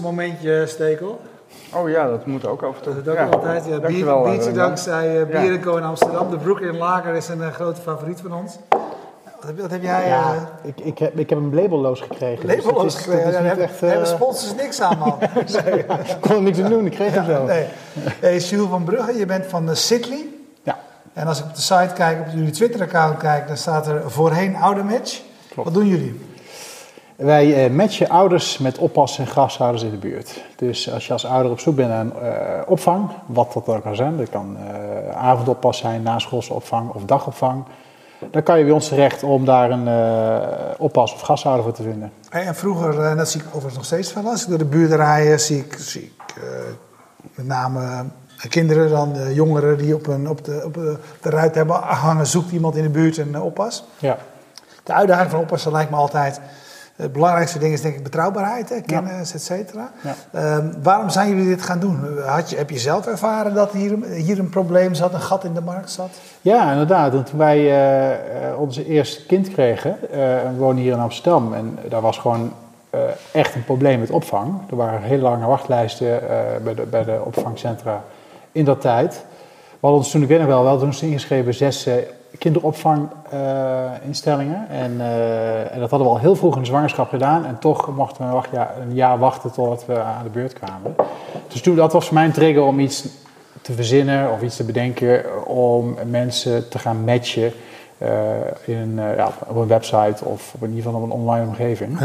sponsormomentje, Stekel. Oh ja, dat moet ook af en toe. Dat is ook Ja. altijd. Ja, bier, Dankjewel, biertje Jan. dankzij uh, Ja. Bierenco in Amsterdam. De Brooklyn Lager is een eh, grote favoriet van ons. Wat heb, wat heb jij? Ja, eh, ik, ik, heb, ik heb hem labelloos gekregen. dus labelloos het is- gekregen? het Daar hebben, echt, hebben eh, sponsors niks aan, man. Ik kon er niks aan doen, ik kreeg hem zo. nee. Hey, Jules van Brugge, je bent van de Sidley. Ja, En als ik op de site kijk, op jullie Twitter-account kijk, dan staat er voorheen oude match. Klopt. Wat doen jullie? Wij eh, matchen ouders met oppas en grashouders in de buurt. Dus als je als ouder op zoek bent naar een eh, opvang, wat dat dan kan zijn, dat kan eh, avondoppas zijn, naschoolse opvang of dagopvang. Dan kan je bij ons terecht om daar een eh, oppas of gashouder voor te vinden. Hey, en vroeger, en dat zie ik overigens nog steeds wel, als ik door de buurt rijd, zie ik, zie ik met name kinderen, dan jongeren die op, een, op, de, op de, de ruit hebben hangen, zoekt iemand in de buurt een oppas. Ja. De uitdaging van oppassen lijkt me altijd, het belangrijkste ding is denk ik betrouwbaarheid, kennis, et cetera. Ja. Ehm, waarom zijn jullie dit gaan doen? Had je, heb je zelf ervaren dat hier, hier een probleem zat, een gat in de markt zat? Ja, inderdaad. Want toen wij eh, eh, onze eerste kind kregen, eh, we wonen hier in Amsterdam en daar was gewoon echt een probleem met opvang. Er waren hele lange wachtlijsten bij, de, bij de opvangcentra in dat tijd. We hadden ons toen, ik weet nog wel, we hadden ons ingeschreven zes kinderopvanginstellingen. en, eh, en dat hadden we al heel vroeg in de zwangerschap gedaan. En toch mochten we wacht, ja, een jaar wachten totdat we aan de beurt kwamen. Dus toen, dat was voor mij een trigger om iets te verzinnen of iets te bedenken om mensen te gaan matchen eh, in eh, ja, op een website of op in ieder geval op een online omgeving.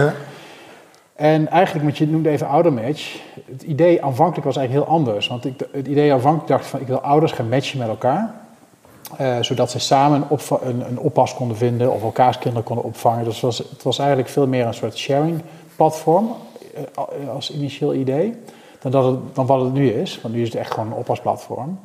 En eigenlijk, want je noemde even oudermatch. Het idee aanvankelijk was eigenlijk heel anders. Want ik, het idee aanvankelijk dacht ik van ik wil ouders gaan matchen met elkaar. Eh, zodat ze samen een, een, een oppas konden vinden of elkaars kinderen konden opvangen. Dus het was, het was eigenlijk veel meer een soort sharing platform eh, als initieel idee. Dan, dat het, dan wat het nu is. Want nu is het echt gewoon een oppasplatform.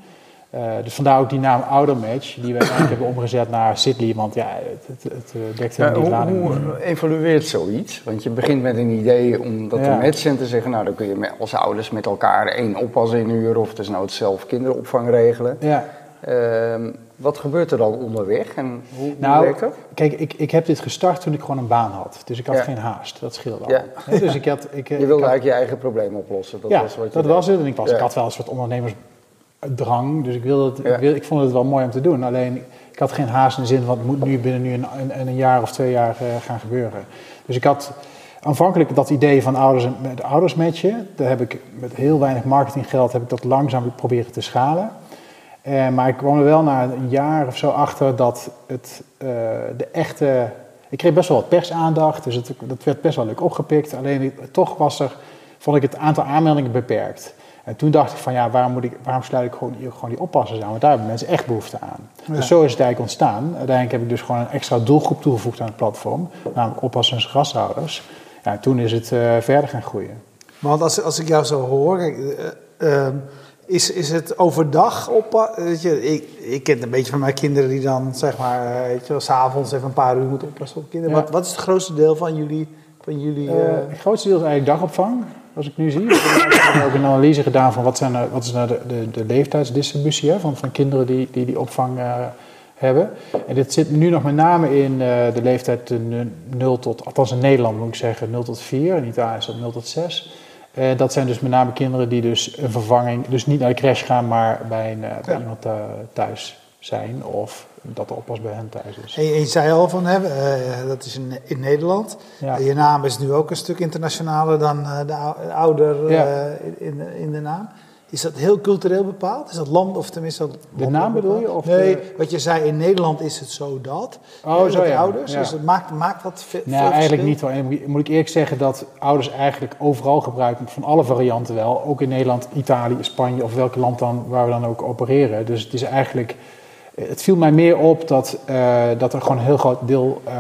Eh, dus vandaar ook die naam Oudermatch, die we eigenlijk hebben omgezet naar Sidley. Want ja, het, het, het eh, dekt helemaal hoe, lading. hoe evolueert zoiets? Want je begint met een idee om dat Ja. te matchen en te zeggen, nou dan kun je met- als ouders met elkaar één oppas inhuren of dus nou het zelf kinderopvang regelen. Ja, Ehm, wat gebeurt er dan onderweg en hoe, hoe Nou, werkt dat? Kijk, ik, ik heb dit gestart toen ik gewoon een baan had. Dus ik had Ja. geen haast. Dat scheelde al. Ja. Dus ik had, ik, Je ik wilde had- eigenlijk je eigen probleem oplossen. Dat ja, was wat je dat deed. was het. En ik, was, ik had wel een soort ondernemersdrang. Dus ik, wilde het, ik, vond het wel mooi om te doen. Alleen, ik had geen haast in de zin van... het moet nu binnen nu een, een, een jaar of twee jaar eh, gaan gebeuren. Dus ik had aanvankelijk dat idee van ouders en- met ouders matchen. Daar heb ik met heel weinig marketinggeld... heb ik dat langzaam proberen te schalen. Eh, maar ik kwam er wel na een jaar of zo achter dat het eh, de echte. Ik kreeg best wel wat persaandacht, dus het, dat werd best wel leuk opgepikt. Alleen toch was er, vond ik het aantal aanmeldingen beperkt. En toen dacht ik van ja, waarom, moet ik, waarom sluit ik gewoon, die- gewoon die oppassers aan? Want daar hebben mensen echt behoefte aan. Ja. Dus zo is het eigenlijk ontstaan. Uiteindelijk heb ik dus gewoon een extra doelgroep toegevoegd aan het platform. Namelijk oppassers en grashouders. Ja, en toen is het eh, verder gaan groeien. Want als, als ik jou zo hoor, eh, ehm, is, is het overdag op? Weet je, ik, ik ken het een beetje van mijn kinderen die dan zeg maar, eh, weet je, wel, s'avonds even een paar uur moeten oppassen op kinderen. Ja. Wat, wat is het grootste deel van jullie? Van jullie Eh, eh, het grootste deel is eigenlijk dagopvang, als ik nu zie. We hebben ook een analyse gedaan van wat, zijn nou, wat is nou de, de, de leeftijdsdistributie hè, van, van kinderen die die, die opvang eh, hebben. En dit zit nu nog met name in eh, de leeftijd eh, 0 tot, althans in Nederland moet ik zeggen, 0 tot 4. In Italië is dat 0 tot 6. Eh, dat zijn dus met name kinderen die dus een vervanging, dus niet naar de crash gaan, maar bij, een, eh, bij iemand eh, thuis zijn. Of dat de oppas bij hen thuis is. en je, je zei al van, hè, dat is in, in Nederland. Ja. Je naam is nu ook een stuk internationaler dan de ou- ouder Ja. in, in de naam. Is dat heel cultureel bepaald? Is dat land of tenminste... dat De naam bedoel je, of nee, de- wat je zei, in Nederland is het zo dat. Oh, zo, de ja. ouders. Ja. Dus het maakt, maakt dat ve- veel Nee, eigenlijk niet hoor. En moet ik eerlijk zeggen dat ouders eigenlijk overal gebruiken, van alle varianten wel. Ook in Nederland, Italië, Spanje of welk land dan, waar we dan ook opereren. Dus het is eigenlijk, het viel mij meer op dat, eh, dat er gewoon een heel groot deel eh,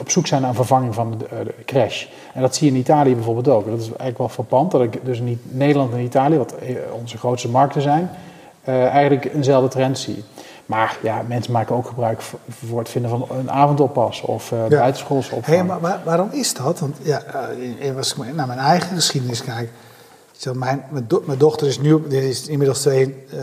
op zoek zijn naar een vervanging van de, de crash. En dat zie je in Italië bijvoorbeeld ook. Dat is eigenlijk wel verpand, dat ik dus niet Nederland en Italië, wat eh, onze grootste markten zijn, eh, eigenlijk eenzelfde trend zie. Maar ja, mensen maken ook gebruik voor het vinden van een avondoppas of eh Ja. buitenschoolse opvang. Hé, maar, waar- waarom is dat? Want ja, eh, als ik naar mijn eigen geschiedenis kijk, Zeg, mijn, mijn, do- mijn dochter is nu, die is inmiddels twee, eh,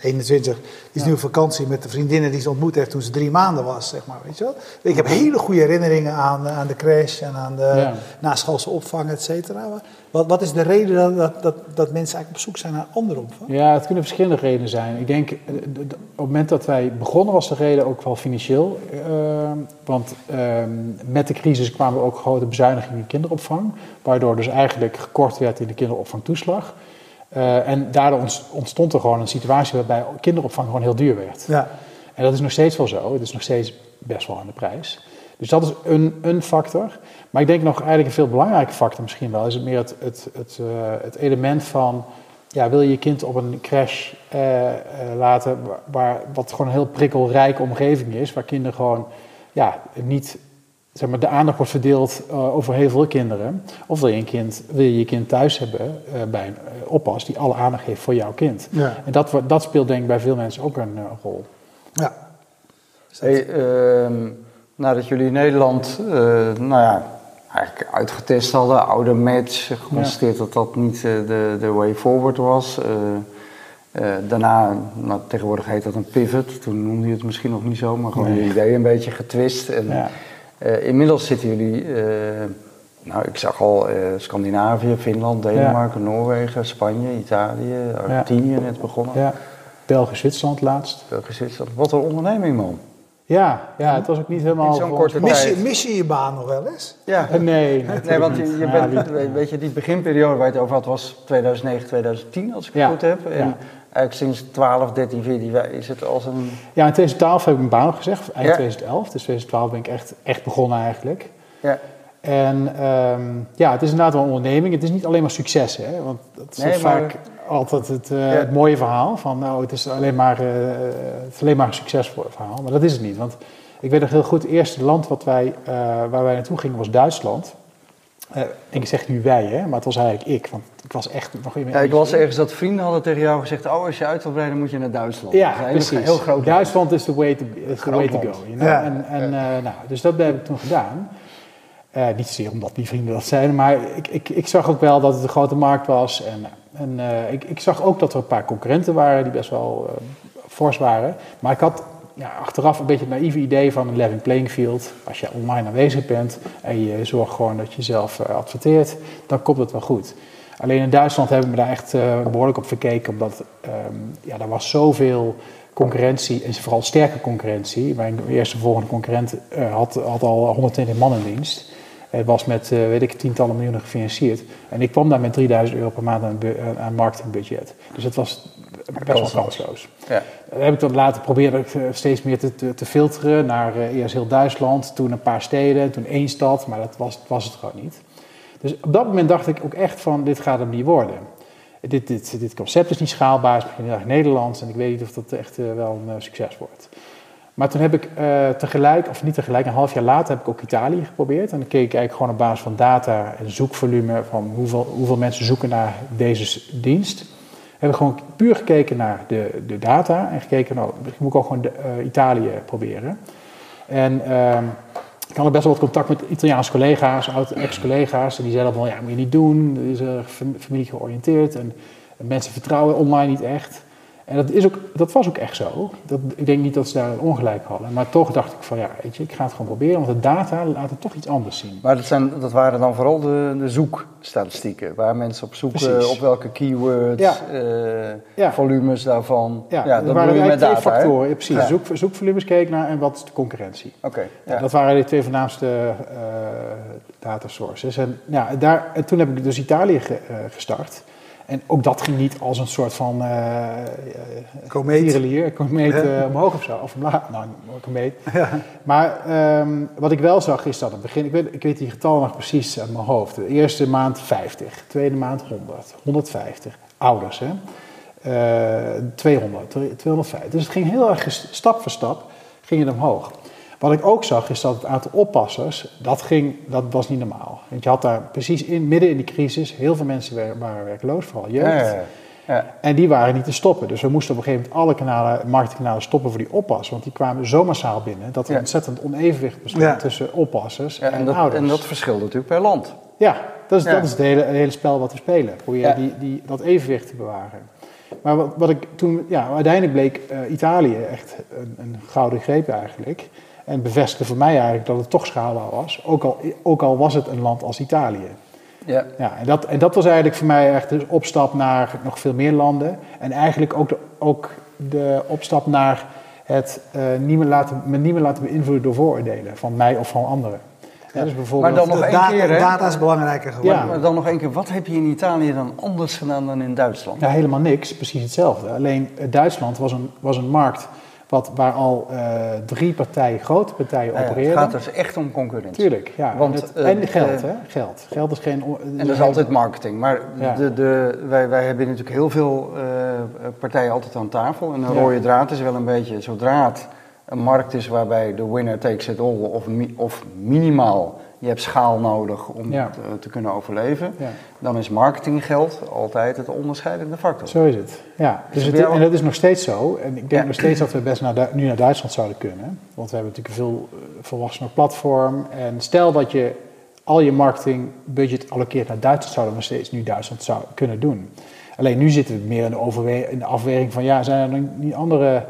21, die is nu op vakantie met de vriendinnen die ze ontmoet heeft toen ze drie maanden was, zeg maar, weet je wel. Ik heb hele goede herinneringen aan, aan de crash en aan de Ja. naschoolse opvang, et cetera. Wat, wat is de reden dat, dat, dat, dat mensen eigenlijk op zoek zijn naar andere opvang? Ja, het kunnen verschillende redenen zijn. Ik denk, eh, op het moment dat wij begonnen was de reden ook wel financieel. eh, want ehm, met de crisis kwamen ook grote bezuinigingen in kinderopvang. Waardoor dus eigenlijk gekort werd in de kinderopvangtoeslag. Eh, en daardoor ont- ontstond er gewoon een situatie waarbij kinderopvang gewoon heel duur werd. Ja, En dat is nog steeds wel zo. Het is nog steeds best wel aan de prijs. Dus dat is een, een factor. Maar ik denk nog eigenlijk een veel belangrijke factor misschien wel... is het meer het, het, het, eh, het element van... Ja, wil je je kind op een crash eh, eh, laten... Waar, waar- wat gewoon een heel prikkelrijke omgeving is... waar kinderen gewoon ja, niet... Zeg maar, de aandacht wordt verdeeld eh, over heel veel kinderen. Of wil je, een kind, wil je je kind thuis hebben eh, bij een oppas die alle aandacht heeft voor jouw kind. ja, En dat, dat speelt denk ik bij veel mensen ook een rol. ja. Hey, ehm, nadat jullie in Nederland, eh, nou ja, eigenlijk uitgetest hadden, oude match, geconstateerd dat dat niet eh, de, de way forward was. Eh, daarna, nou, tegenwoordig heet dat een pivot, toen noemde je het misschien nog niet zo, maar gewoon Nee. je idee een beetje getwist. En, Ja. inmiddels zitten jullie, nou ik zag al eh, Scandinavië, Finland, Denemarken, Noorwegen, Spanje, Italië, Argentinië net begonnen. Ja, België, Zwitserland laatst. België, Zwitserland. Wat een onderneming man. Ja, ja, het was ook niet helemaal... In zo'n korte plan. Mis, je, tijd. mis je je baan nog wel eens? Ja, Eh, Nee, Nee, want je, je Ja, bent, die- weet- je, die beginperiode waar je het over had was 2009, 2010, als ik het Ja, goed heb. En ja. eigenlijk sinds 12, 13, 14 jaar is het als een... Ja, in 2012 heb ik mijn baan gezegd, eind Ja. 2011. Dus 2012 ben ik echt, echt begonnen eigenlijk. Ja, En ehm, ja, het is inderdaad wel een onderneming. Het is niet alleen maar succes, hè? Want dat is Nee, maar- vaak altijd het, eh, Ja. het mooie verhaal. Van nou, het is alleen maar, eh, het is alleen maar een succesvol verhaal. Maar dat is het niet. Want ik weet nog heel goed, het eerste land wat wij, eh, waar wij naartoe gingen was Duitsland. Ik zeg nu wij, hè? maar het was eigenlijk ik. Want ik was echt nog in mijn ja ik las ergens dat vrienden hadden tegen jou gezegd... oh, als je uit wil breiden moet je naar Duitsland. Ja, Dat precies. heel groot land. Duitsland is the way to, is the way to go. You know? Ja. En, en, nou, dus dat heb ik toen gedaan. Niet zozeer omdat die vrienden dat zeiden, maar ik, ik, ik zag ook wel dat het een grote markt was. En, en eh, ik, ik zag ook dat er een paar concurrenten waren die best wel eh, fors waren. Maar ik had ja, achteraf een beetje het naïeve idee van een level playing field. Als je online aanwezig bent en je zorgt gewoon dat je zelf eh, adverteert, dan komt het wel goed. Alleen in Duitsland heb ik me daar echt eh, behoorlijk op verkeken, omdat ehm, ja, er was zoveel concurrentie, en vooral sterke concurrentie. Mijn eerste volgende concurrent had, had al 120 man in dienst. Het was met, eh, weet ik, tientallen miljoenen gefinancierd. En ik kwam daar met 3000 euro per maand aan, aan- marketingbudget. Dus het was best wel Kansloos. Ja. Dat heb ik dan laten proberen eh, steeds meer te, te, te filteren naar eh, eerst heel Duitsland, toen een paar steden, toen één stad, maar dat was, was het gewoon niet. Dus op dat moment dacht ik ook echt van, dit gaat hem niet worden. Dit, dit, dit concept is niet schaalbaar, het is misschien heel erg Nederlands en ik weet niet of dat echt wel een succes wordt. Maar toen heb ik eh, tegelijk, of niet tegelijk, een half jaar later heb ik ook Italië geprobeerd. En dan keek ik eigenlijk gewoon op basis van data en zoekvolume van hoeveel, hoeveel mensen zoeken naar deze dienst. Heb ik gewoon puur gekeken naar de, de data en gekeken, nou, misschien moet ik ook gewoon eh, Italië proberen. En ehm, ik had best wel wat contact met Italiaanse collega's, oud-ex-collega's. En die zeiden van, ja, moet je niet doen. Is uh, familie georiënteerd en mensen vertrouwen online niet echt. En dat, is ook, dat was ook echt zo. Dat, ik denk niet dat ze daar een ongelijk hadden. Maar toch dacht ik van, ja, weet je, ik ga het gewoon proberen. Want de data laat het toch iets anders zien. Maar dat, zijn, dat waren dan vooral de, de zoekstatistieken. Waar mensen op zoeken Precies. op welke keywords, Ja. eh, Ja. volumes daarvan. Ja, Ja, dat waren eigenlijk twee data, factoren. Precies. Zoek, zoekvolumes keek naar en wat is de concurrentie. Oké. Dat waren de twee voornaamste eh data sources. En, ja, daar, en toen heb ik dus Italië ge- eh, gestart. En ook dat ging niet als een soort van uh, Komeet. komeet Ja. eh, omhoog of zo. Of omlaag, nou, een komeet. Maar ehm, wat ik wel zag is dat het begin, ik weet, ik weet die getallen nog precies uit mijn hoofd. De eerste maand 50, tweede maand 100, 150. Ouders, hè. Eh, 200, 250. Dus het ging heel erg stap voor stap ging het omhoog. Wat ik ook zag is dat het aantal oppassers, dat, ging, dat was niet normaal. Want je had daar precies in, midden in die crisis, heel veel mensen waren werkloos, vooral jeugd. Ja, ja. En die waren niet te stoppen. Dus we moesten op een gegeven moment alle kanalen, marketingkanalen stoppen voor die oppas. Want die kwamen zo massaal binnen dat er ontzettend onevenwicht bestond tussen oppassers en, en, dat, ouders. en dat verschilt natuurlijk per land. Ja, dat is, dat is het hele, het hele spel wat we spelen. Probeer die, die, dat evenwicht te bewaren. Maar wat, wat ik toen, ja, uiteindelijk bleek eh, Italië echt een, een gouden greep eigenlijk. En bevestigde voor mij eigenlijk dat het toch schaalbaar was. Ook al, ook al was het een land als Italië. Ja. Ja, en, dat, en dat was eigenlijk voor mij echt de opstap naar nog veel meer landen. En eigenlijk ook de, ook de opstap naar het eh, niet meer laten, me niet meer laten beïnvloeden door vooroordelen van mij of van anderen. Ja, dus bijvoorbeeld, Maar dan nog één data, keer, hè? data is belangrijker geworden. Ja. Maar dan nog één keer, wat heb je in Italië dan anders gedaan dan in Duitsland? Ja, helemaal niks, precies hetzelfde. Alleen eh, Duitsland was een, was een markt wat, waar al eh, drie partijen, grote partijen ja, het gaat dus echt om concurrentie. Tuurlijk, ja. Want, Het- eh, en geld, hè? Geld. Geld is geen... En dat is altijd marketing. Maar Ja. de, de, wij, wij hebben natuurlijk heel veel eh, partijen altijd aan tafel. En een rode draad is wel een beetje, zodra het een markt is waarbij de winner takes it all, of, mi- of minimaal, je hebt schaal nodig om Ja. te, te kunnen overleven, Ja. dan is marketinggeld altijd het onderscheidende factor. Zo is het. Ja, dus het en dat is nog steeds zo. En ik denk Ja. nog steeds dat we best naar nu naar Duitsland zouden kunnen. Want we hebben natuurlijk een veel eh, volwassener platform. En stel dat je al je marketingbudget allokeert naar Duitsland, zouden we nog steeds nu Duitsland zou kunnen doen. Alleen nu zitten we meer in de, in de afweging van, ja, zijn er dan niet andere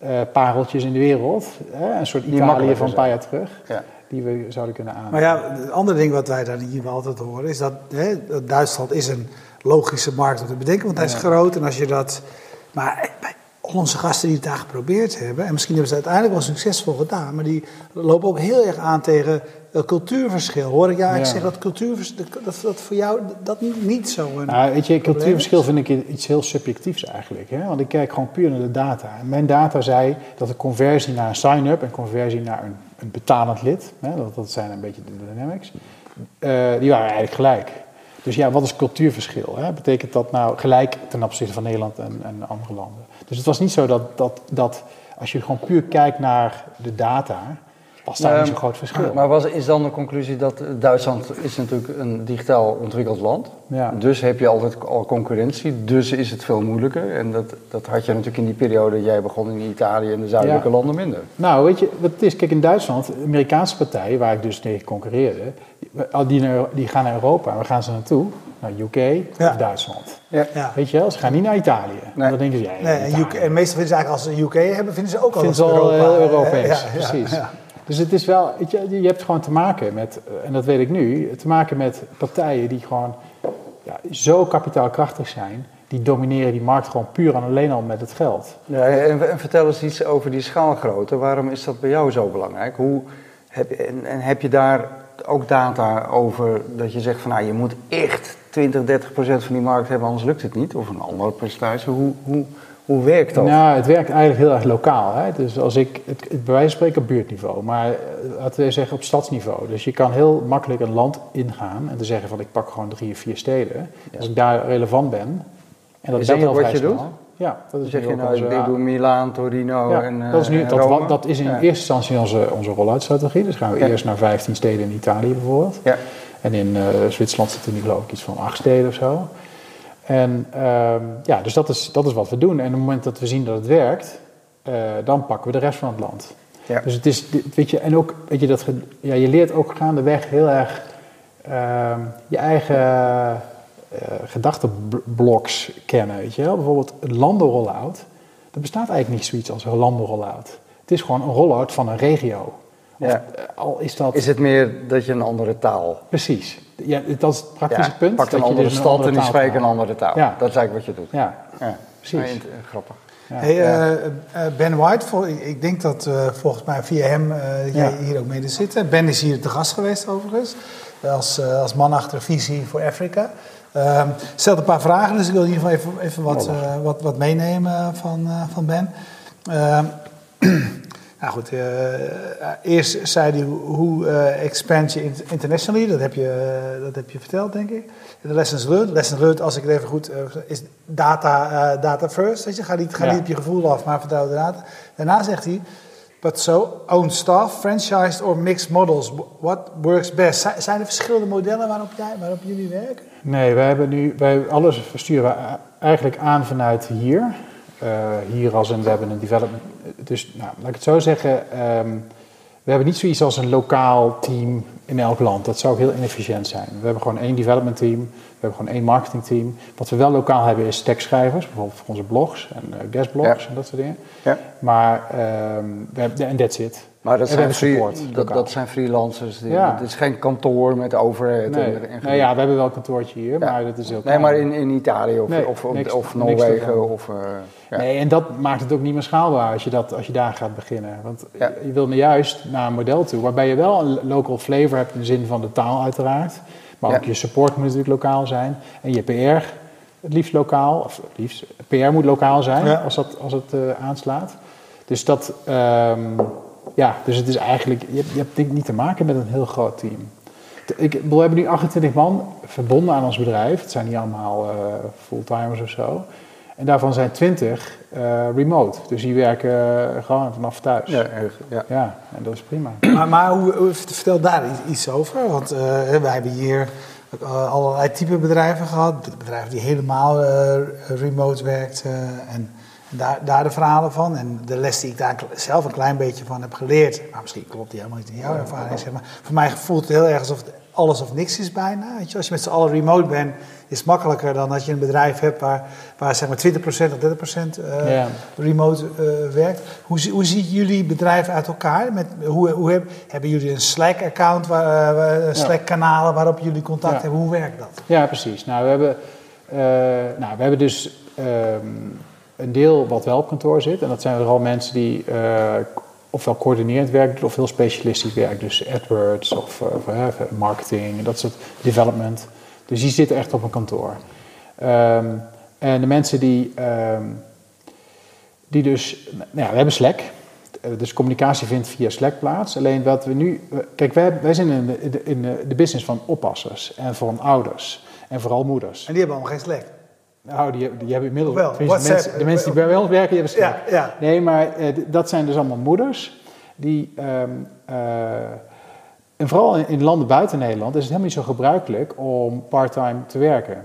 eh, pareltjes in de wereld? Hè? Een soort Italië van een paar jaar terug, Ja. Die we zouden kunnen aan. Maar ja, het andere ding wat wij daar hier wel altijd horen is dat hè, Duitsland is een logische markt om te bedenken, want hij is groot. En als je dat. Maar bij onze gasten die het daar geprobeerd hebben, en misschien hebben ze het uiteindelijk wel succesvol gedaan, maar die lopen ook heel erg aan tegen het cultuurverschil. Hoor ik jou Ja. zeggen dat cultuurverschil, dat, dat voor jou dat niet, niet zo een. Nou, weet je, cultuurverschil vind ik iets heel subjectiefs eigenlijk. Hè? Want ik kijk gewoon puur naar de data. En mijn data zei dat de conversie naar een sign-up en conversie naar een, een betalend lid, hè, dat, dat zijn een beetje de dynamics, eh, die waren eigenlijk gelijk. Dus ja, wat is cultuurverschil? Hè? Betekent dat nou gelijk ten opzichte van Nederland en, en andere landen? Dus het was niet zo dat, dat, dat als je gewoon puur kijkt naar de data, was daar Ehm, niet zo'n groot verschil. Maar was, is dan de conclusie dat eh, Duitsland is natuurlijk een digitaal ontwikkeld land. Ja. Dus heb je altijd al concurrentie, dus is het veel moeilijker. En dat, dat had je natuurlijk in die periode, dat jij begon in Italië en de zuidelijke Ja. landen minder. Nou, weet je, wat het is, kijk in Duitsland, de Amerikaanse partijen waar ik dus tegen concurreerde, die, die, naar- die gaan naar Europa. Waar gaan ze naartoe? Naar UK Ja. of Duitsland. Ja. ja. Weet je wel, ze gaan niet naar Italië. Nee. Dan denken ze, ja, Nee, en. UK, en meestal vinden ze eigenlijk als ze UK hebben, vinden ze ook al Vinden ze al Europa, heel eh, Europees, ja, ja, precies. Dus het is wel, je, je hebt gewoon te maken met, eh, en dat weet ik nu, te maken met partijen die gewoon ja, zo kapitaalkrachtig zijn, die domineren die markt gewoon puur en alleen al met het geld. Ja, en, en vertel eens iets over die schaalgrootte. Waarom is dat bij jou zo belangrijk? Hoe, heb, en, en heb je daar ook data over dat je zegt van nou, je moet echt 20, 30 procent van die markt hebben, anders lukt het niet? Of een andere percentage? Hoe, hoe, hoe werkt dat? Nou, het werkt eigenlijk heel erg lokaal. Hè? Dus als ik, het, het, bij wijze van spreken op buurtniveau, maar eh, laten we zeggen op stadsniveau. Dus je kan heel makkelijk een land ingaan en te zeggen van ik pak gewoon drie of vier steden. Als ik daar relevant ben, en dat Is dat ook wat je snel. doet? Ja, dat is Dan zeg je nou, ik doe Milaan, Torino ja, en, eh, dat is, nu, en dat, dat is in Ja. eerste instantie onze, onze rollout-strategie. Dus gaan we Ja. eerst naar 15 steden in Italië bijvoorbeeld. Ja. En in eh, Zwitserland zitten nu geloof ik iets van acht steden of zo. En ehm, ja, dus dat is, dat is wat we doen. En op het moment dat we zien dat het werkt, eh, dan pakken we de rest van het land. Ja. Dus het is, weet je, en ook, weet je, dat, ja, je leert ook gaandeweg heel erg ehm, je eigen eh gedachtenbloks kennen, weet je wel. Bijvoorbeeld een landenrollout, er bestaat eigenlijk niet zoiets als een landenrollout. Het is gewoon een rollout van een regio. Ja. eh, al is dat... Is het meer dat je een andere taal... Precies. Ja, dat is het praktische Ja, punt. Pak dat een je andere dus stad en die spreekt een andere taal. Ja. Dat is eigenlijk wat je doet. Ja, Ja. precies. Grappig. Ja. Hey, eh, eh, Ben White, vol- ik- ik denk dat eh, volgens mij via hem eh, jij Ja. hier ook mede zit. Ben is hier te gast geweest overigens, als, eh, als man achter visie voor Afrika. Ehm stelt een paar vragen, dus ik wil in ieder geval even, even wat, eh, wat, wat meenemen van, eh, van Ben. Nou goed, eh, eerst zei hij hoe, eh, expand je int- internationally, dat heb, je, eh, dat heb je verteld denk ik. De lessons learned, lessons learned als ik het even goed, eh, is data, eh, data first, weet je, ga niet, ga Ja. niet op je gevoel af, maar vertrouw de data. Daarna zegt hij, but so, own staff, franchised or mixed models, what works best? Zijn- Zijn er verschillende modellen waarop, jij, waarop jullie werken? Nee, wij hebben nu, wij, alles versturen we eigenlijk aan vanuit hier. Eh, hier als een, we hebben een development. Dus nou, laat ik het zo zeggen, ehm, we hebben niet zoiets als een lokaal team in elk land. Dat zou ook heel inefficiënt zijn. We hebben gewoon één development team, we hebben gewoon één marketing team. Wat we wel lokaal hebben is tekstschrijvers, bijvoorbeeld voor onze blogs en uh, guestblogs Ja. en dat soort dingen. Ja. Maar we hebben, en that's it. Maar dat En zijn, free- support, dat, dat zijn freelancers. Die, Ja. Het is geen kantoor met overheid. Nee, en, en nou ja, we hebben wel een kantoortje hier, Ja. maar dat is heel Nee, klein. maar in, in Italië of, Nee, of, of, niks- of niks Noorwegen of... eh, ja. Nee, en dat maakt het ook niet meer schaalbaar als je, dat, als je daar gaat beginnen. Want je wil nu juist naar een model toe waarbij je wel een local flavor hebt in de zin van de taal uiteraard. Maar Ja. ook je support moet natuurlijk lokaal zijn. En je PR het liefst lokaal, of het liefst, PR moet lokaal zijn Ja. als, dat, als het eh, aanslaat. Dus dat, ehm, ja, dus het is eigenlijk, je, hebt- je hebt denk ik niet te maken met een heel groot team. Ik, we hebben nu 28 man verbonden aan ons bedrijf. Het zijn niet allemaal eh, fulltimers of zo. En daarvan zijn 20 eh, remote. Dus die werken eh, gewoon vanaf thuis. Ja, Ja. erg, ja. en dat is prima. Maar, maar hoe, hoe- vertel daar iets- iets over. Want eh, wij hebben hier allerlei type bedrijven gehad. Bedrijven die helemaal eh, remote werkten. en en daar, daar de verhalen van. En de les die ik daar zelf een klein beetje van heb geleerd. Maar misschien klopt die helemaal niet in jouw ervaring. Zeg maar. Voor mij voelt het heel erg alsof het alles of niks is bijna. Weet je? Als je met z'n allen remote bent, is makkelijker dan dat je een bedrijf hebt waar, waar zeg maar 20% of 30% eh remote eh, werkt. Hoe, hoe ziet jullie bedrijf uit elkaar? Met, hoe, hoe heb, hebben jullie een Slack-account, waar, eh, Slack-kanalen waarop jullie contact Ja. hebben? Hoe werkt dat? Ja, precies. Nou, we hebben, nou, we hebben dus ehm, een deel wat wel op kantoor zit. En dat zijn vooral mensen die ofwel coördinerend werk of heel specialistisch werk. Dus AdWords of, of, marketing, dat soort development. Dus die zitten echt op een kantoor. Ehm, en de mensen die, ehm, die dus... Nou ja, we hebben Slack. Eh, Dus communicatie vindt via Slack plaats. Alleen wat we nu... eh, Kijk, wij, wij zijn in de, in de, in de- de business van oppassers en van ouders. En vooral moeders. En die hebben allemaal geen Slack. Nou, die, die hebben inmiddels... Wel, de, WhatsApp, mensen, de mensen die bij ons werken, die hebben Slack. Ja, ja. Nee, maar eh, dat zijn dus allemaal moeders die... ehm, eh, en vooral in, landen buiten Nederland is het helemaal niet zo gebruikelijk om parttime te werken.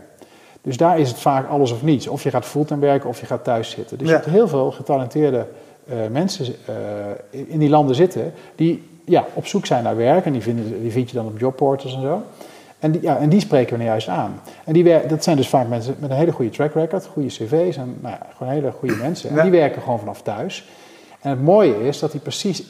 Dus daar is het vaak alles of niets. Of je gaat fulltime werken of je gaat thuis zitten. Dus Ja. je hebt heel veel getalenteerde eh, mensen eh, in die landen zitten die ja, op zoek zijn naar werk. En die, vinden, die vind je dan op jobportals en zo. En die, ja, en die spreken we nu juist aan. En die wer- dat zijn dus vaak mensen met een hele goede track record, goede cv's en nou ja, gewoon hele goede mensen. En Ja. die werken gewoon vanaf thuis. En het mooie is dat die precies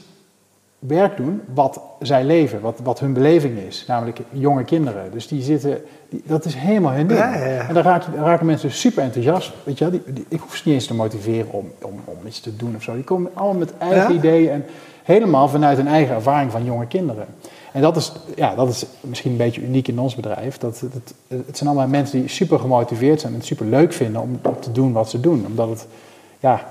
werk doen wat zij leven, wat, wat hun beleving is, namelijk jonge kinderen. Dus die zitten, die, dat is helemaal hun ding. Ja, ja, ja. En dan raak je- dan raken mensen dus super enthousiast. Weet je wel? Die, die- ik hoef ze niet eens te motiveren om, om, om iets te doen of zo. Die komen allemaal met eigen Ja? ideeën en helemaal vanuit hun eigen ervaring van jonge kinderen. En dat is, ja, dat is misschien een beetje uniek in ons bedrijf. Dat, het, het zijn allemaal mensen die super gemotiveerd zijn en het super leuk vinden om, om te doen wat ze doen. Omdat het, ja,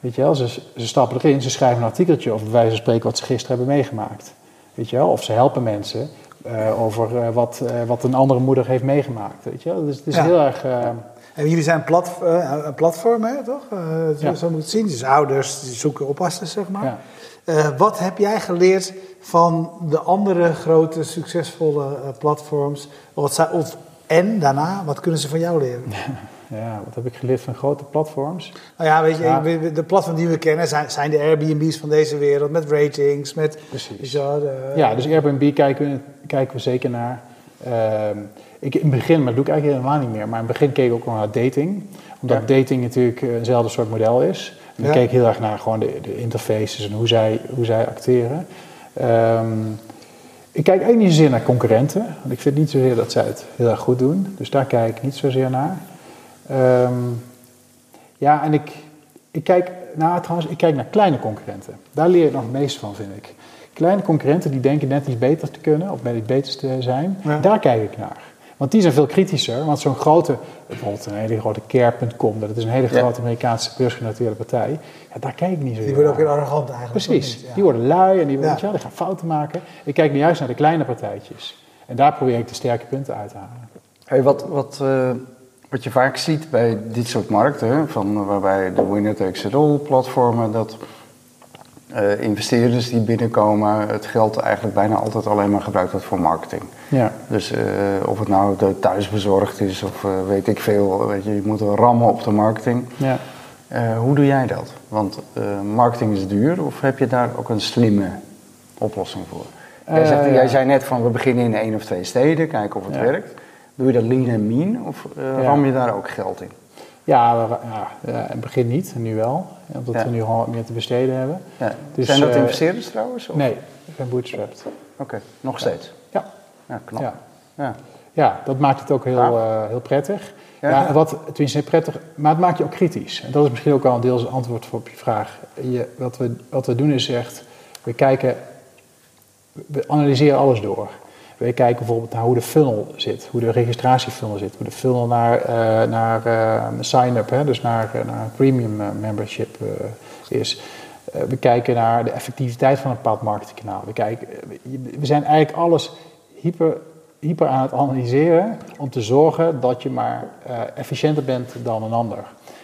Weet je wel, ze, ze stappen erin, ze schrijven een artikeltje over bij wijze van spreken wat ze gisteren hebben meegemaakt. Weet je wel, of ze helpen mensen eh, over eh, wat, eh, wat een andere moeder heeft meegemaakt. Weet je wel, dus het is Ja. heel erg... En jullie zijn een, plat, een platform, hè, toch? Zo, Ja. zo moet het zien. Dus ouders die zoeken oppassers, zeg maar. Ja. Wat heb jij geleerd van de andere grote, succesvolle platforms? Wat of, en daarna, wat kunnen ze van jou leren? ja, wat heb ik geleerd van grote platforms? Nou ja, weet je, Ja. de platforms die we kennen zijn, zijn de Airbnb's van deze wereld, met ratings, met... Precies. de- Ja, dus Airbnb kijken we, kijken we zeker naar. Ehm, ik, in het begin, maar dat doe ik eigenlijk helemaal niet meer. Maar in het begin keek ik ook nog naar dating. Omdat dating natuurlijk eh, eenzelfde soort model is. En ik keek heel erg naar gewoon de, de interfaces en hoe zij, hoe zij acteren. Ehm, ik kijk eigenlijk niet zozeer naar concurrenten. Want ik vind niet zozeer dat zij het heel erg goed doen. Dus daar kijk ik niet zozeer naar. Ehm, ja, en ik, ik kijk naar, trouwens, ik kijk naar kleine concurrenten. Daar leer ik nog het meest van, vind ik. Kleine concurrenten die denken net iets beter te kunnen, of net iets beter te zijn, Ja. daar kijk ik naar. Want die zijn veel kritischer, want zo'n grote, bijvoorbeeld een hele grote Care.com, dat is een hele Ja. grote Amerikaanse beursgenoteerde partij, ja, daar kijk ik niet zo Die worden ook weer arrogant eigenlijk. Precies, of niet? Ja. die worden lui en die, Ja. je die gaan fouten maken. Ik kijk nu juist naar de kleine partijtjes. En daar probeer ik de sterke punten uit te halen. Hey, wat, wat, eh, wat je vaak ziet bij dit soort markten, van, waarbij de winner takes it all platformen, dat eh, investeerders die binnenkomen het geld eigenlijk bijna altijd alleen maar gebruikt wordt voor marketing. Ja. Dus eh, of het nou de thuisbezorgd is of eh, weet ik veel, weet je, je moet rammen op de marketing. Ja. Hoe doe jij dat? Want marketing is duur of heb je daar ook een slimme oplossing voor? Jij, zegt, jij zei net van we beginnen in één of twee steden, kijken of het Ja. werkt. Doe je dat lean en mean of eh, Ja. ram je daar ook geld in? Ja, we- ja, ja, in het begin niet, en nu wel. Omdat Ja. we nu gewoon wat meer te besteden hebben. Ja. Dus, Zijn dat eh, investeerders trouwens? of? Nee, ik ben bootstrapped. Oké, nog steeds. Ja. Ja, knap. Ja. Ja. dat maakt het ook heel, eh, heel prettig. Ja, wat, tenminste prettig, maar het maakt je ook kritisch. En dat is misschien ook al een deels antwoord voor op je vraag. Je, wat, we, wat we doen is echt, we kijken, we analyseren alles door. We kijken bijvoorbeeld naar hoe de funnel zit, hoe de registratiefunnel zit, hoe de funnel naar, eh, naar eh, sign-up, hè, dus naar, eh, naar premium membership is. We kijken naar de effectiviteit van een bepaald marketingkanaal. We, kijken, we zijn eigenlijk alles hyper, hyper aan het analyseren om te zorgen dat je maar efficiënter bent dan een ander.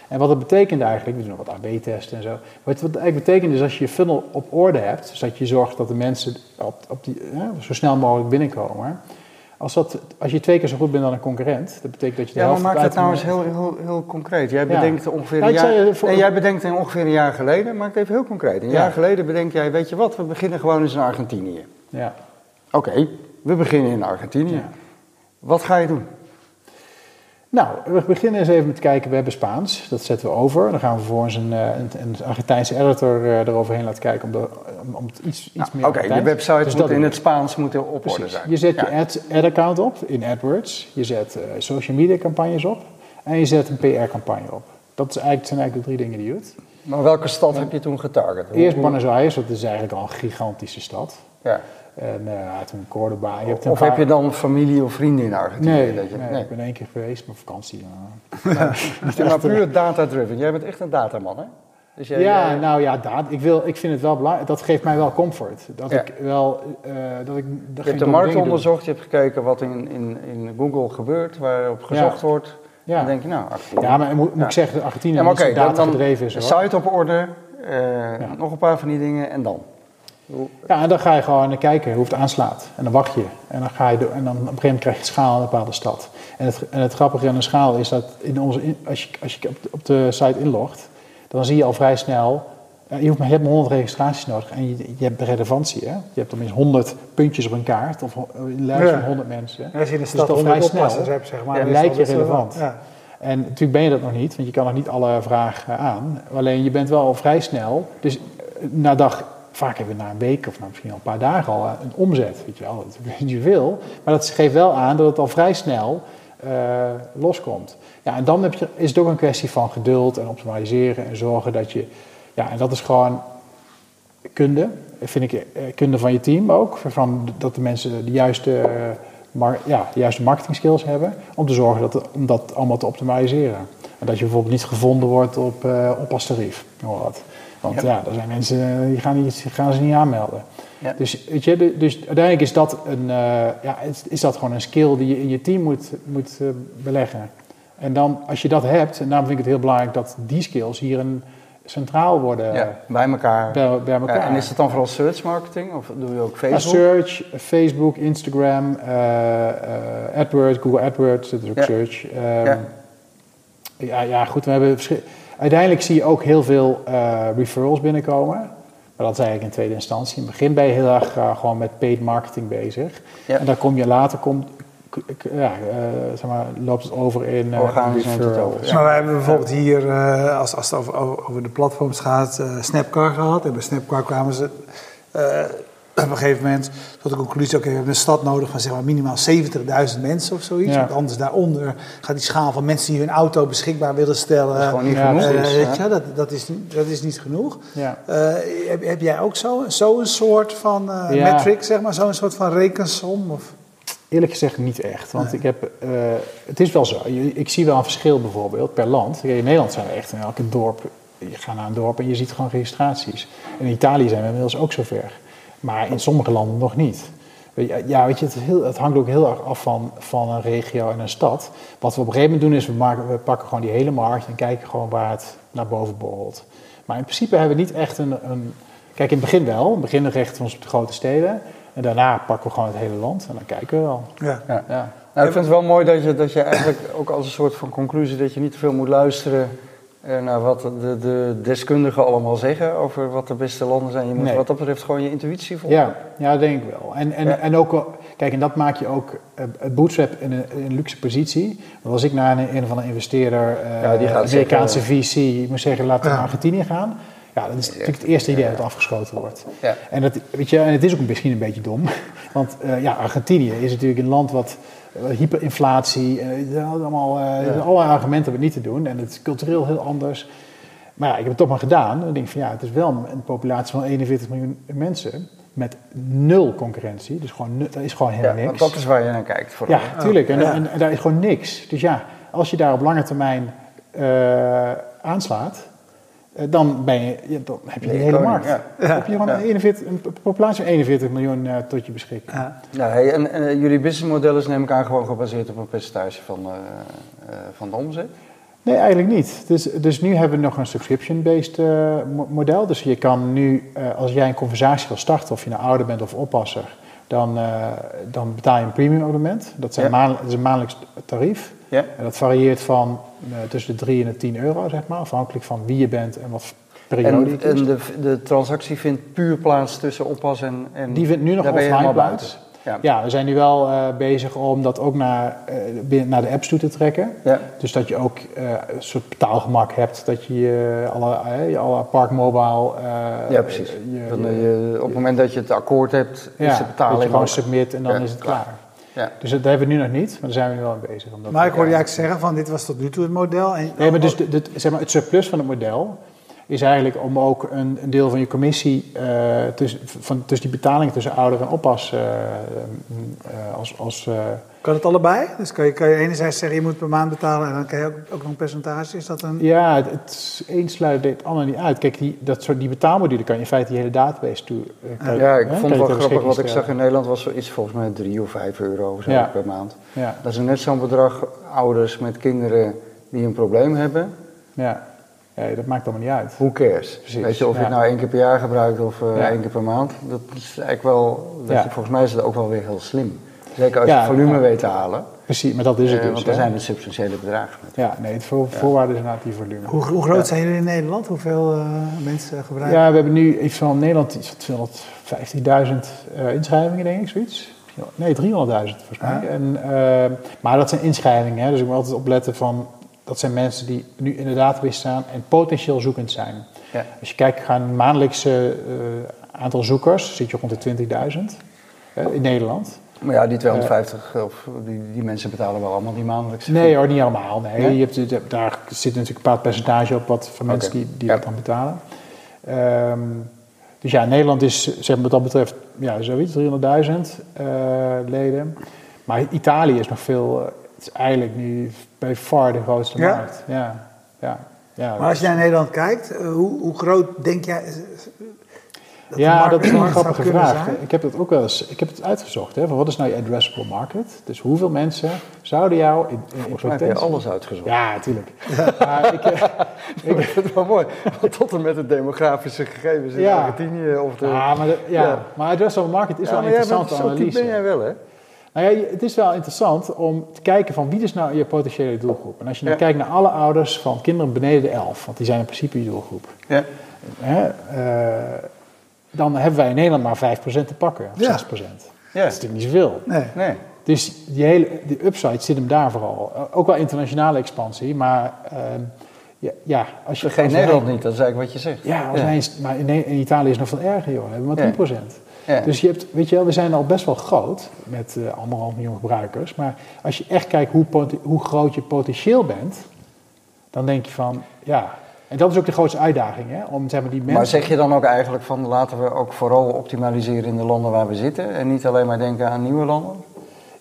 En wat dat betekent eigenlijk, we doen nog wat AB-testen en zo. Wat wat het eigenlijk betekent is als je je funnel op orde hebt, dus dat je zorgt dat de mensen op, op die, hè, zo snel mogelijk binnenkomen. Als, dat, als je twee keer zo goed bent dan een concurrent, dat betekent dat je de Ja, maar helft maak het uit- nou eens heel, heel, heel concreet. Jij Ja. bedenkt ongeveer Ja, een jaar... voor- Nee, jij bedenkt ongeveer een jaar geleden. Maak het even heel concreet. Een Ja. jaar geleden bedenk jij, weet je wat, we beginnen gewoon eens in Argentinië. Ja. Oké, we beginnen in Argentinië. Wat ga je doen? Nou, we beginnen eens even met kijken, we hebben Spaans, dat zetten we over. Dan gaan we vervolgens een, eh, een, een Argentijnse editor eh, eroverheen laten kijken om, de, om, iets, iets meer Nou, Oké, Argentijns- je website Dus moet in het. Spaans moeten op orde zijn. Je zet Ja. je ad, ad-account op in AdWords, je zet eh, social media campagnes op en je zet een PR-campagne op. Dat is eigenlijk, zijn eigenlijk de drie dingen die je doet. Maar welke stad heb je toen getarget? Hoe- Eerst Buenos Aires, dat is eigenlijk al een gigantische stad. Ja. En eh, toen Cordoba. Je hebt Of paar- heb je dan familie of vrienden in Argentinië? Nee, dat je, nee, ik ben één keer geweest, maar vakantie. Ja, maar puur data-driven. Jij bent echt een dataman, hè? Dus jij, Ja, eh, nou ja, dat, ik, wil, ik vind het wel belangrijk. Dat geeft mij wel comfort. Dat Ja. ik wel. eh, dat ik je hebt de markt onderzocht, je hebt gekeken wat in, in, in Google gebeurt, waarop gezocht wordt. Ja. Dan denk je, nou, Argentinië. Ja, maar moet, moet ik zeggen, dat Argentinië Ja, maar data gedreven is. Hoor. site op orde, nog een paar van die dingen en dan? Ja, en dan ga je gewoon naar kijken hoe het aanslaat. En dan wacht je. En dan, ga je door, en dan op een gegeven moment krijg je schaal in een bepaalde stad. En het, en het grappige aan een schaal is dat in onze, in- als, je, als je op de, op de site inlogt, dan zie je al vrij snel. eh, je, hoeft maar, je hebt maar 100 registraties nodig en je, je hebt de relevantie. Hè? Je hebt tenminste 100 puntjes op een kaart of een lijst Ja. van 100 mensen. En als je in de Dus stad 100 vrij snel, hebt, zeg maar, ja, lijkt je wel- relevant. Ja. En natuurlijk ben je dat nog niet, want je kan nog niet alle vragen aan. Alleen je bent wel al vrij snel. Dus eh, na dag, vaak hebben we na een week of nou misschien al een paar dagen al eh, een omzet. Weet je wel, dat is niet veel. Maar dat geeft wel aan dat het al vrij snel eh, loskomt. Ja, en dan heb je, is het ook een kwestie van geduld en optimaliseren en zorgen dat je. Ja, en dat is gewoon kunde, vind ik, eh, kunde van je team ook. Van dat de mensen de juiste, ja, de juiste marketing skills hebben. Om te zorgen dat, om dat allemaal te optimaliseren. Dat je bijvoorbeeld niet gevonden wordt op uh, oppastarief. maar wat. Want ja, er zijn mensen eh, die gaan, niet, gaan ze niet aanmelden. Ja. Dus, weet je, dus uiteindelijk is dat, een, eh, ja, is, is dat gewoon een skill die je in je team moet, moet eh, beleggen. En dan, als je dat hebt, en daarom vind ik het heel belangrijk dat die skills hier een, centraal worden ja, bij elkaar. bij, bij elkaar. Ja, en is het dan vooral search marketing of doe je ook Ja, Facebook? search, Facebook, Instagram, eh, eh, AdWords, Google AdWords, dat is ook Ja. search. Ehm, Ja. ja. Goed, we hebben Uiteindelijk zie je ook heel veel eh, referrals binnenkomen. Maar dat is eigenlijk in tweede instantie. In het begin ben je heel erg eh, gewoon met paid marketing bezig. Ja. En dan kom je later, komt, ja, eh, zeg maar, loopt het over in Organisch referrals. over, ja. Maar wij hebben bijvoorbeeld hier, eh, als, als het over, over de platforms gaat, eh, Snapcar gehad. En bij Snapcar kwamen ze eh, op een gegeven moment tot de conclusie: oké, we hebben een stad nodig van zeg maar minimaal 70.000 mensen of zoiets. Ja. Want anders daaronder gaat die schaal van mensen die hun auto beschikbaar willen stellen. Dat is gewoon niet Ja, genoeg. eh, is, dat, dat, is, niet- dat is niet genoeg. Ja. Eh, heb, heb jij ook zo, zo een soort van eh Ja. metric, zeg maar, zo'n soort van rekensom? Of? Eerlijk gezegd niet echt. Want ik heb, eh, het is wel zo. Ik zie wel een verschil bijvoorbeeld per land. In Nederland zijn we echt in elke dorp. Je gaat naar een dorp en je ziet gewoon registraties. In Italië zijn we inmiddels ook zover. Maar in sommige landen nog niet. Weet je, Ja, weet je, het, is heel, het hangt ook heel erg af van, van een regio en een stad. Wat we op een gegeven moment doen is, we, maken, we pakken gewoon die hele markt en kijken gewoon waar het naar boven borrelt. Maar in principe hebben we niet echt een... een kijk, in het begin wel. In het begin richten we ons op de grote steden. En daarna pakken we gewoon het hele land en dan kijken we wel. Ja. Ja. Ja. Nou, ik vind het wel mooi dat je, dat je eigenlijk ook als een soort van conclusie dat je niet te veel moet luisteren naar wat de, de deskundigen allemaal zeggen over wat de beste landen zijn. Je moet Nee. wat dat betreft gewoon je intuïtie volgen. Ja, ja, dat denk ik wel. En, en, Ja. en ook, kijk, en dat maak je ook eh, het bootstrap in een, in een luxe positie. Want als ik naar een, een van de investeerder, eh Ja, die gaat Amerikaanse zeggen, VC, moet zeggen, laten we Ja. naar Argentinië gaan. Ja, dat is natuurlijk het eerste idee dat afgeschoten wordt. Ja. En, dat, weet je, en het is ook misschien een beetje dom. Want eh, ja, Argentinië is natuurlijk een land wat eh, hyperinflatie, eh, er zijn allemaal eh, allerlei argumenten om het niet te doen. En het is cultureel heel anders. Maar ja, ik heb het toch maar gedaan. Dan denk ik van ja, het is wel een populatie van 41 miljoen mensen met nul concurrentie. Dus gewoon, dat is gewoon Ja, helemaal want niks. dat is waar je naar kijkt. Vooral. Ja, tuurlijk. En, en, en daar is gewoon niks. Dus ja, als je daar op lange termijn eh, aanslaat, eh, dan, ben je, ja, dan heb je je hele koning, markt. ja. Heb je gewoon Ja. een, 41, een populatie van 41 miljoen eh, tot je beschikking. Ja. Ja, hey, en, en, eh, jullie businessmodel is neem ik aan gewoon gebaseerd op een percentage van, eh, eh, van de omzet? Nee, eigenlijk niet. Dus, dus nu hebben we nog een subscription-based eh, mo- model. Dus je kan nu, eh, als jij een conversatie wil starten, of je nou ouder bent of oppasser, dan, eh, dan betaal je een premium abonnement. Dat, zijn Ja. maand- dat is een maandelijks tarief. Ja. En dat varieert van eh, tussen de 3 en de 10 euro, zeg maar, afhankelijk van wie je bent en wat periode je En, en de, de transactie vindt puur plaats tussen oppas en... en Die vindt nu nog offline plaats. Ja. Ja, we zijn nu wel eh, bezig om dat ook naar, eh, binnen- naar de apps toe te trekken. Ja. Dus dat je ook eh, een soort betaalgemak hebt. Dat je alle, je alle Park Mobile... eh, Ja, precies. je- Dan, je- je- op het moment dat je het akkoord hebt, ja, is dat betaling je gewoon ook. submit en dan Ja, is het klaar. klaar. Ja. Dus dat hebben we nu nog niet, maar daar zijn we nu wel mee bezig. Om dat Maar ik hoorde je eigenlijk zeggen van dit was tot nu toe het model. En, Nee, maar dus de, de- zeg maar, het surplus van het model is eigenlijk om ook een, een deel van je commissie eh, tussen, van, tussen die betalingen tussen ouder en oppas eh, eh, als, als eh, Kan het allebei? Dus kan je, kan je enerzijds zeggen je moet per maand betalen en dan kan je ook, ook nog een percentage. Is dat een... Ja, het, het een sluit het ander niet uit. Kijk, die, dat soort, die betaalmodule kan je in feite die hele database toe. kan Ja, ik hè, vond het wel grappig. Wat ik zag in. Nederland was zoiets volgens mij 3 of 5 euro zo Ja. per maand. Ja, Dat is net zo'n bedrag ouders met kinderen die een probleem hebben. ja. Ja, dat maakt allemaal niet uit. Who cares? Precies, Weet je, of je het nou één keer per jaar gebruikt of eh, Ja. één keer per maand. Dat is eigenlijk wel, je, volgens mij is het ook wel weer heel slim. Zeker als Ja, je volume ja. weet te halen. Precies, maar dat is het Eh, dus. want dan zijn het substantiële bedragen. Ja, nee, het voor, voorwaarde is inderdaad die volume. Hoe, hoe groot zijn jullie in Nederland? Hoeveel eh, mensen gebruiken? Ja, we hebben nu iets van Nederland iets van 250.000 eh, inschrijvingen, denk ik, zoiets. Nee, 300.000 volgens mij. Ja. En, maar dat zijn inschrijvingen, hè, dus ik moet altijd opletten van... Dat zijn mensen die nu in de database staan en potentieel zoekend zijn. Ja. Als je kijkt naar een maandelijkse eh, aantal zoekers, zit je rond de 20.000 eh, in Nederland. Maar ja, die 250, of die, die mensen betalen wel allemaal die maandelijkse. Nee hoor, niet allemaal. Nee. Nee? Je hebt, daar zit natuurlijk een bepaald percentage op wat van mensen die, die Ja. dat dan betalen. Ehm, dus ja, Nederland is zeg maar, wat dat betreft ja, zoiets, 300.000 eh, leden. Maar Italië is nog veel, eh, het is eigenlijk nu bij far de grootste Ja? markt. Ja, ja, ja. Maar als je naar Nederland kijkt, eh, hoe, hoe groot denk jij... eh, dat ja, dat is een grappige vraag. zijn? Ik heb dat ook wel eens, ik heb het uitgezocht. Hè, van wat is nou je addressable market? Dus hoeveel mensen zouden jou in, in, mij heb je potentie- alles uitgezocht. Ja, natuurlijk. Maar ik, eh, Ik vind het wel mooi. Tot en met de demografische gegevens in Ja. Argentinië of de... Ja, maar, de, ja. Ja. maar addressable market is Ja, wel maar een interessante zo analyse. ben jij wel, hè? Nou ja, het is wel interessant om te kijken van wie is nou je potentiële doelgroep. En als je ja. kijkt naar alle ouders van kinderen beneden de 11, want die zijn in principe je doelgroep. Ja. Hè, eh, dan hebben wij in Nederland maar 5% te pakken, of 6%. Dat is natuurlijk niet zoveel. Nee. Dus die hele die upside zit hem daar vooral. Eh, ook wel internationale expansie, maar uh, ja, als je... Geen Nederland niet, dat is eigenlijk wat je zegt. Ja, maar in, Italië is nog veel erger, joh. We hebben maar 10%. Ja. Dus je hebt, weet je wel, we zijn al best wel groot met eh, anderhalf miljoen gebruikers. Maar als je echt kijkt hoe, hoe groot je potentieel bent, dan denk je van, ja. En dat is ook de grootste uitdaging, hè? Om zeg maar, die mensen... Maar zeg je dan ook eigenlijk van laten we ook vooral optimaliseren in de landen waar we zitten en niet alleen maar denken aan nieuwe landen?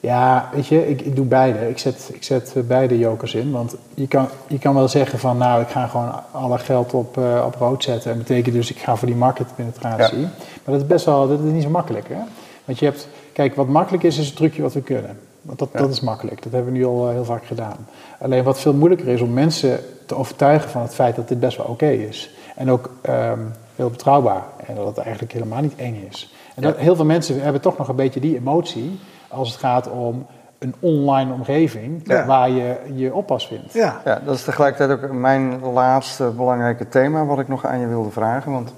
Ja, weet je, ik, ik doe beide. Ik zet, ik zet eh, beide jokers in. Want je kan, je kan wel zeggen van, nou, ik ga gewoon alle geld op, eh, op rood zetten. En betekent dus, ik ga voor die marketpenetratie. Ja. Maar dat is best wel, dat is niet zo makkelijk, hè. Want je hebt, kijk, wat makkelijk is, is het trucje wat we kunnen. Want dat, Ja. dat is makkelijk. Dat hebben we nu al eh, heel vaak gedaan. Alleen wat veel moeilijker is om mensen te overtuigen van het feit dat dit best wel oké is. En ook ehm, heel betrouwbaar. En dat het eigenlijk helemaal niet eng is. En dat, heel veel mensen hebben toch nog een beetje die emotie als het gaat om een online omgeving Ja. waar je je oppas vindt. Ja. Ja, dat is tegelijkertijd ook mijn laatste belangrijke thema wat ik nog aan je wilde vragen. Want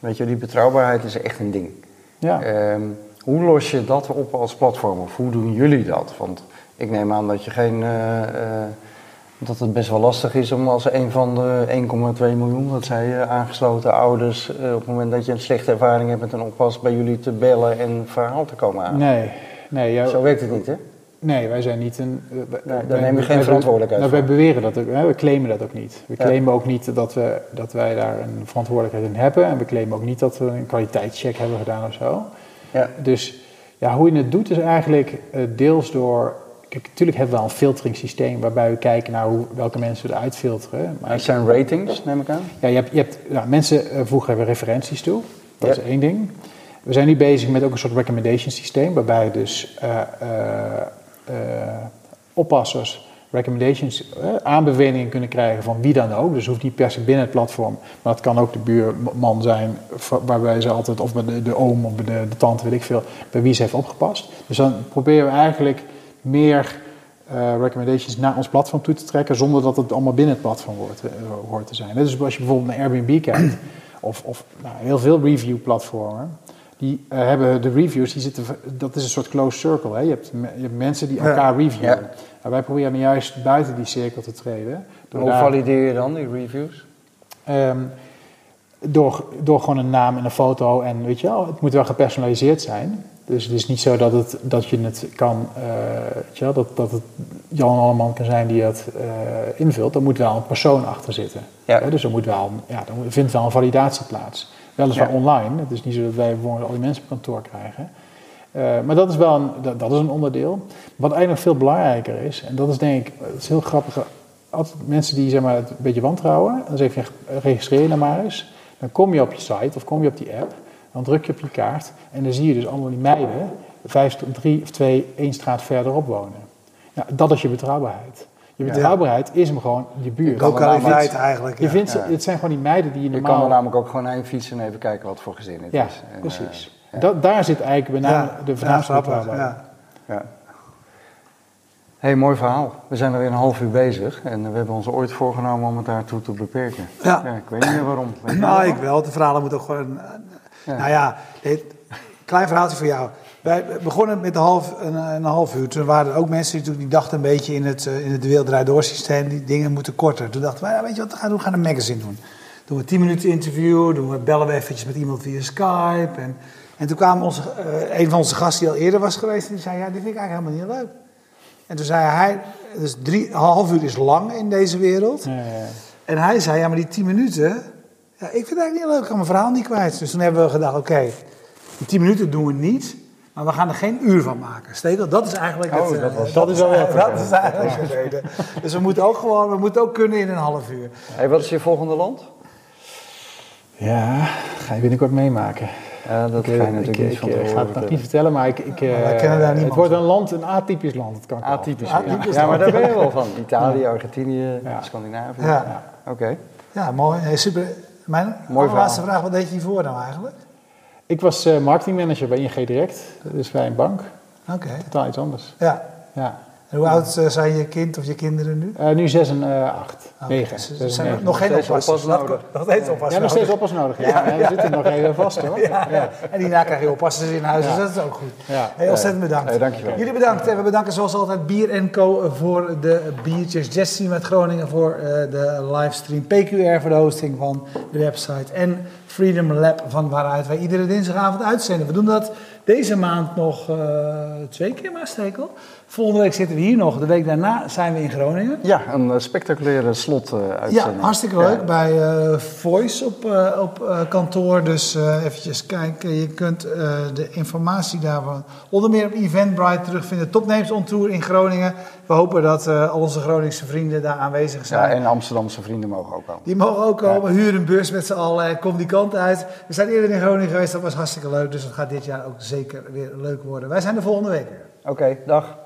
weet je, die betrouwbaarheid is echt een ding. Ja. Ehm, hoe los je dat op als platform? Of hoe doen jullie dat? Want ik neem aan dat je geen. eh, eh, dat het best wel lastig is om als een van de 1,2 miljoen, dat zei je, aangesloten ouders, eh, op het moment dat je een slechte ervaring hebt met een oppas, bij jullie te bellen en verhaal te komen aan. Nee, nee, Zo werkt het niet, hè? nee, wij zijn niet een. daar wij- neem je geen verantwoordelijkheid Nou, wij beweren dat ook, hè, we claimen dat ook niet. We Ja. claimen ook niet dat, we, dat wij daar een verantwoordelijkheid in hebben. En we claimen ook niet dat we een kwaliteitscheck hebben gedaan of zo. Ja. Dus ja, hoe je het doet is eigenlijk eh, deels door. Kijk, natuurlijk hebben we wel een filteringssysteem waarbij we kijken naar hoe, welke mensen we eruit filteren. Maar Er zijn ratings, neem ik aan. ja, je hebt, je hebt, nou, mensen eh, voegen we referenties toe. Dat Ja. is één ding. We zijn nu bezig met ook een soort recommendation systeem, waarbij dus eh, eh, eh, oppassers recommendations, aanbevelingen kunnen krijgen van wie dan ook. Dus hoeft niet per se binnen het platform, maar het kan ook de buurman zijn, waarbij ze altijd, of bij de, de oom of de, de tante, weet ik veel, bij wie ze heeft opgepast. Dus dan proberen we eigenlijk meer recommendations naar ons platform toe te trekken, zonder dat het allemaal binnen het platform hoort, hoort te zijn. Dus als je bijvoorbeeld naar Airbnb kijkt, of, of nou, heel veel review-platformen, die eh, hebben de reviews, die zitten, dat is een soort closed circle. Hè? Je, hebt, je hebt mensen die Ja. elkaar reviewen. Ja. En wij proberen juist buiten die cirkel te treden. Door, Hoe daar- valideer je dan die reviews? ehm, door, door gewoon een naam en een foto en weet je wel, het moet wel gepersonaliseerd zijn. Dus het is niet zo dat, het, dat je het kan, eh, weet je wel, dat, dat het Jan Alleman kan zijn die dat eh, invult. Er moet wel een persoon achter zitten. Ja. Hè, dus er, moet wel, ja, er vindt wel een validatie plaats. Weliswaar Ja. online. Het is niet zo dat wij al die mensen op kantoor krijgen. Eh, maar dat is wel een, dat, dat is een onderdeel. Wat eigenlijk veel belangrijker is, en dat is denk ik, het is heel grappig. Altijd mensen die zeg maar, het een beetje wantrouwen, dan zeg je registreer je dan maar eens. Dan kom je op je site of kom je op die app, dan druk je op je kaart en dan zie je dus allemaal die meiden, vijf, drie of twee, één straat verderop wonen. Nou, dat is je betrouwbaarheid. Je betrouwbaarheid is hem gewoon je buurt. Lokaliteit eigenlijk. Je vindt ze, Ja. het zijn gewoon die meiden die je Je normaal... kan er namelijk ook gewoon heen fietsen en even kijken wat voor gezin het Ja, is. En, precies. eh, ja. Dat, daar zit eigenlijk bij name Ja, de betrouwbaarheid. ja. Ja. hey, mooi verhaal. We zijn er weer een half uur bezig en we hebben ons ooit voorgenomen om het daartoe te beperken. Ja. ik weet niet meer waarom. Weet je Nou, waarom? ik wel. De verhalen moeten ook gewoon... Ja. Nou ja, dit, klein verhaaltje voor jou. Wij begonnen met een half, een, een half uur. Toen waren er ook mensen die, die dachten een beetje in het, eh, in het Wereld Door systeem. Die dingen moeten korter. Toen dachten wij, ja, weet je wat we gaan doen? We gaan een magazine doen. Doen we 10 minuten interview. Doen we, bellen we eventjes met iemand via Skype. En, en toen kwam onze, eh, een van onze gasten die al eerder was geweest. En die zei, ja, dit vind ik eigenlijk helemaal niet leuk. En toen zei hij, dus drie, een half uur is lang in deze wereld. Ja, ja, ja. En hij zei, ja, maar die 10 minuten, ja, ik vind het eigenlijk niet leuk, ik kan mijn verhaal niet kwijt. Dus toen hebben we gedacht, oké, die 10 minuten doen we niet, maar we gaan er geen uur van maken. Stekel, dat is eigenlijk Oh, het... dat eh, was- dat is wel heel Dat is eigenlijk de reden. Dus we moeten ook gewoon, we moeten ook kunnen in een half uur. Hey, wat is je volgende land? Ja, ga je binnenkort meemaken. Ja, dat ga je natuurlijk ik, niet van ik, tevoren ga het nog vertellen. niet vertellen, maar ik, ik, eh, wij kennen daar niemand het wordt een land, een atypisch land. Dat kan ik wel. Atypisch. Atypisch ja. ja, maar daar ben je wel van. Italië, Argentinië, Ja. Scandinavië. Ja. Oké. Ja, mooi. Hey, super. Mijn Mooi laatste vraag, wat deed je hiervoor nou eigenlijk? Ik was eh, marketingmanager bij ING Direct, dus bij een bank. Oké, Totaal iets anders. ja. Ja. En hoe oud eh, zijn je kind of je kinderen nu? Eh, nu 6 en eh 8. Oké, 9. dus er Zes en zijn negen. nog geen oppas Dat- nodig. Nog steeds oppassers Ja, nog steeds nodig. oppas nodig. Ja, ja, we zitten nog even vast hoor. Ja, ja. En daarna krijg je oppassers in huis, Ja. dus dat is ook goed. Ja. Hey, ontzettend bedankt. Hey, dankjewel. Jullie bedankt. En we bedanken zoals altijd Bier Co. voor de biertjes. Jesse met Groningen voor eh, de livestream. PQR voor de hosting van de website. En Freedom Lab van waaruit wij iedere dinsdagavond uitzenden. We doen dat deze maand nog eh, twee keer maar, Stekel. Volgende week zitten we hier nog. De week daarna zijn we in Groningen. Ja, een eh, spectaculaire slot eh, Ja, hartstikke leuk. Bij Voice op, op kantoor. Dus eventjes kijken. Je kunt de informatie daarvan onder meer op Eventbrite terugvinden. Topnames on Tour in Groningen. We hopen dat al onze Groningse vrienden daar aanwezig Ja, zijn. en Amsterdamse vrienden mogen ook komen. Die mogen ook komen. Huur een bus met z'n allen. en Kom die kant uit. We zijn eerder in Groningen geweest. Dat was hartstikke leuk. Dus dat gaat dit jaar ook zeker weer leuk worden. Wij zijn de volgende week weer. Oké, dag.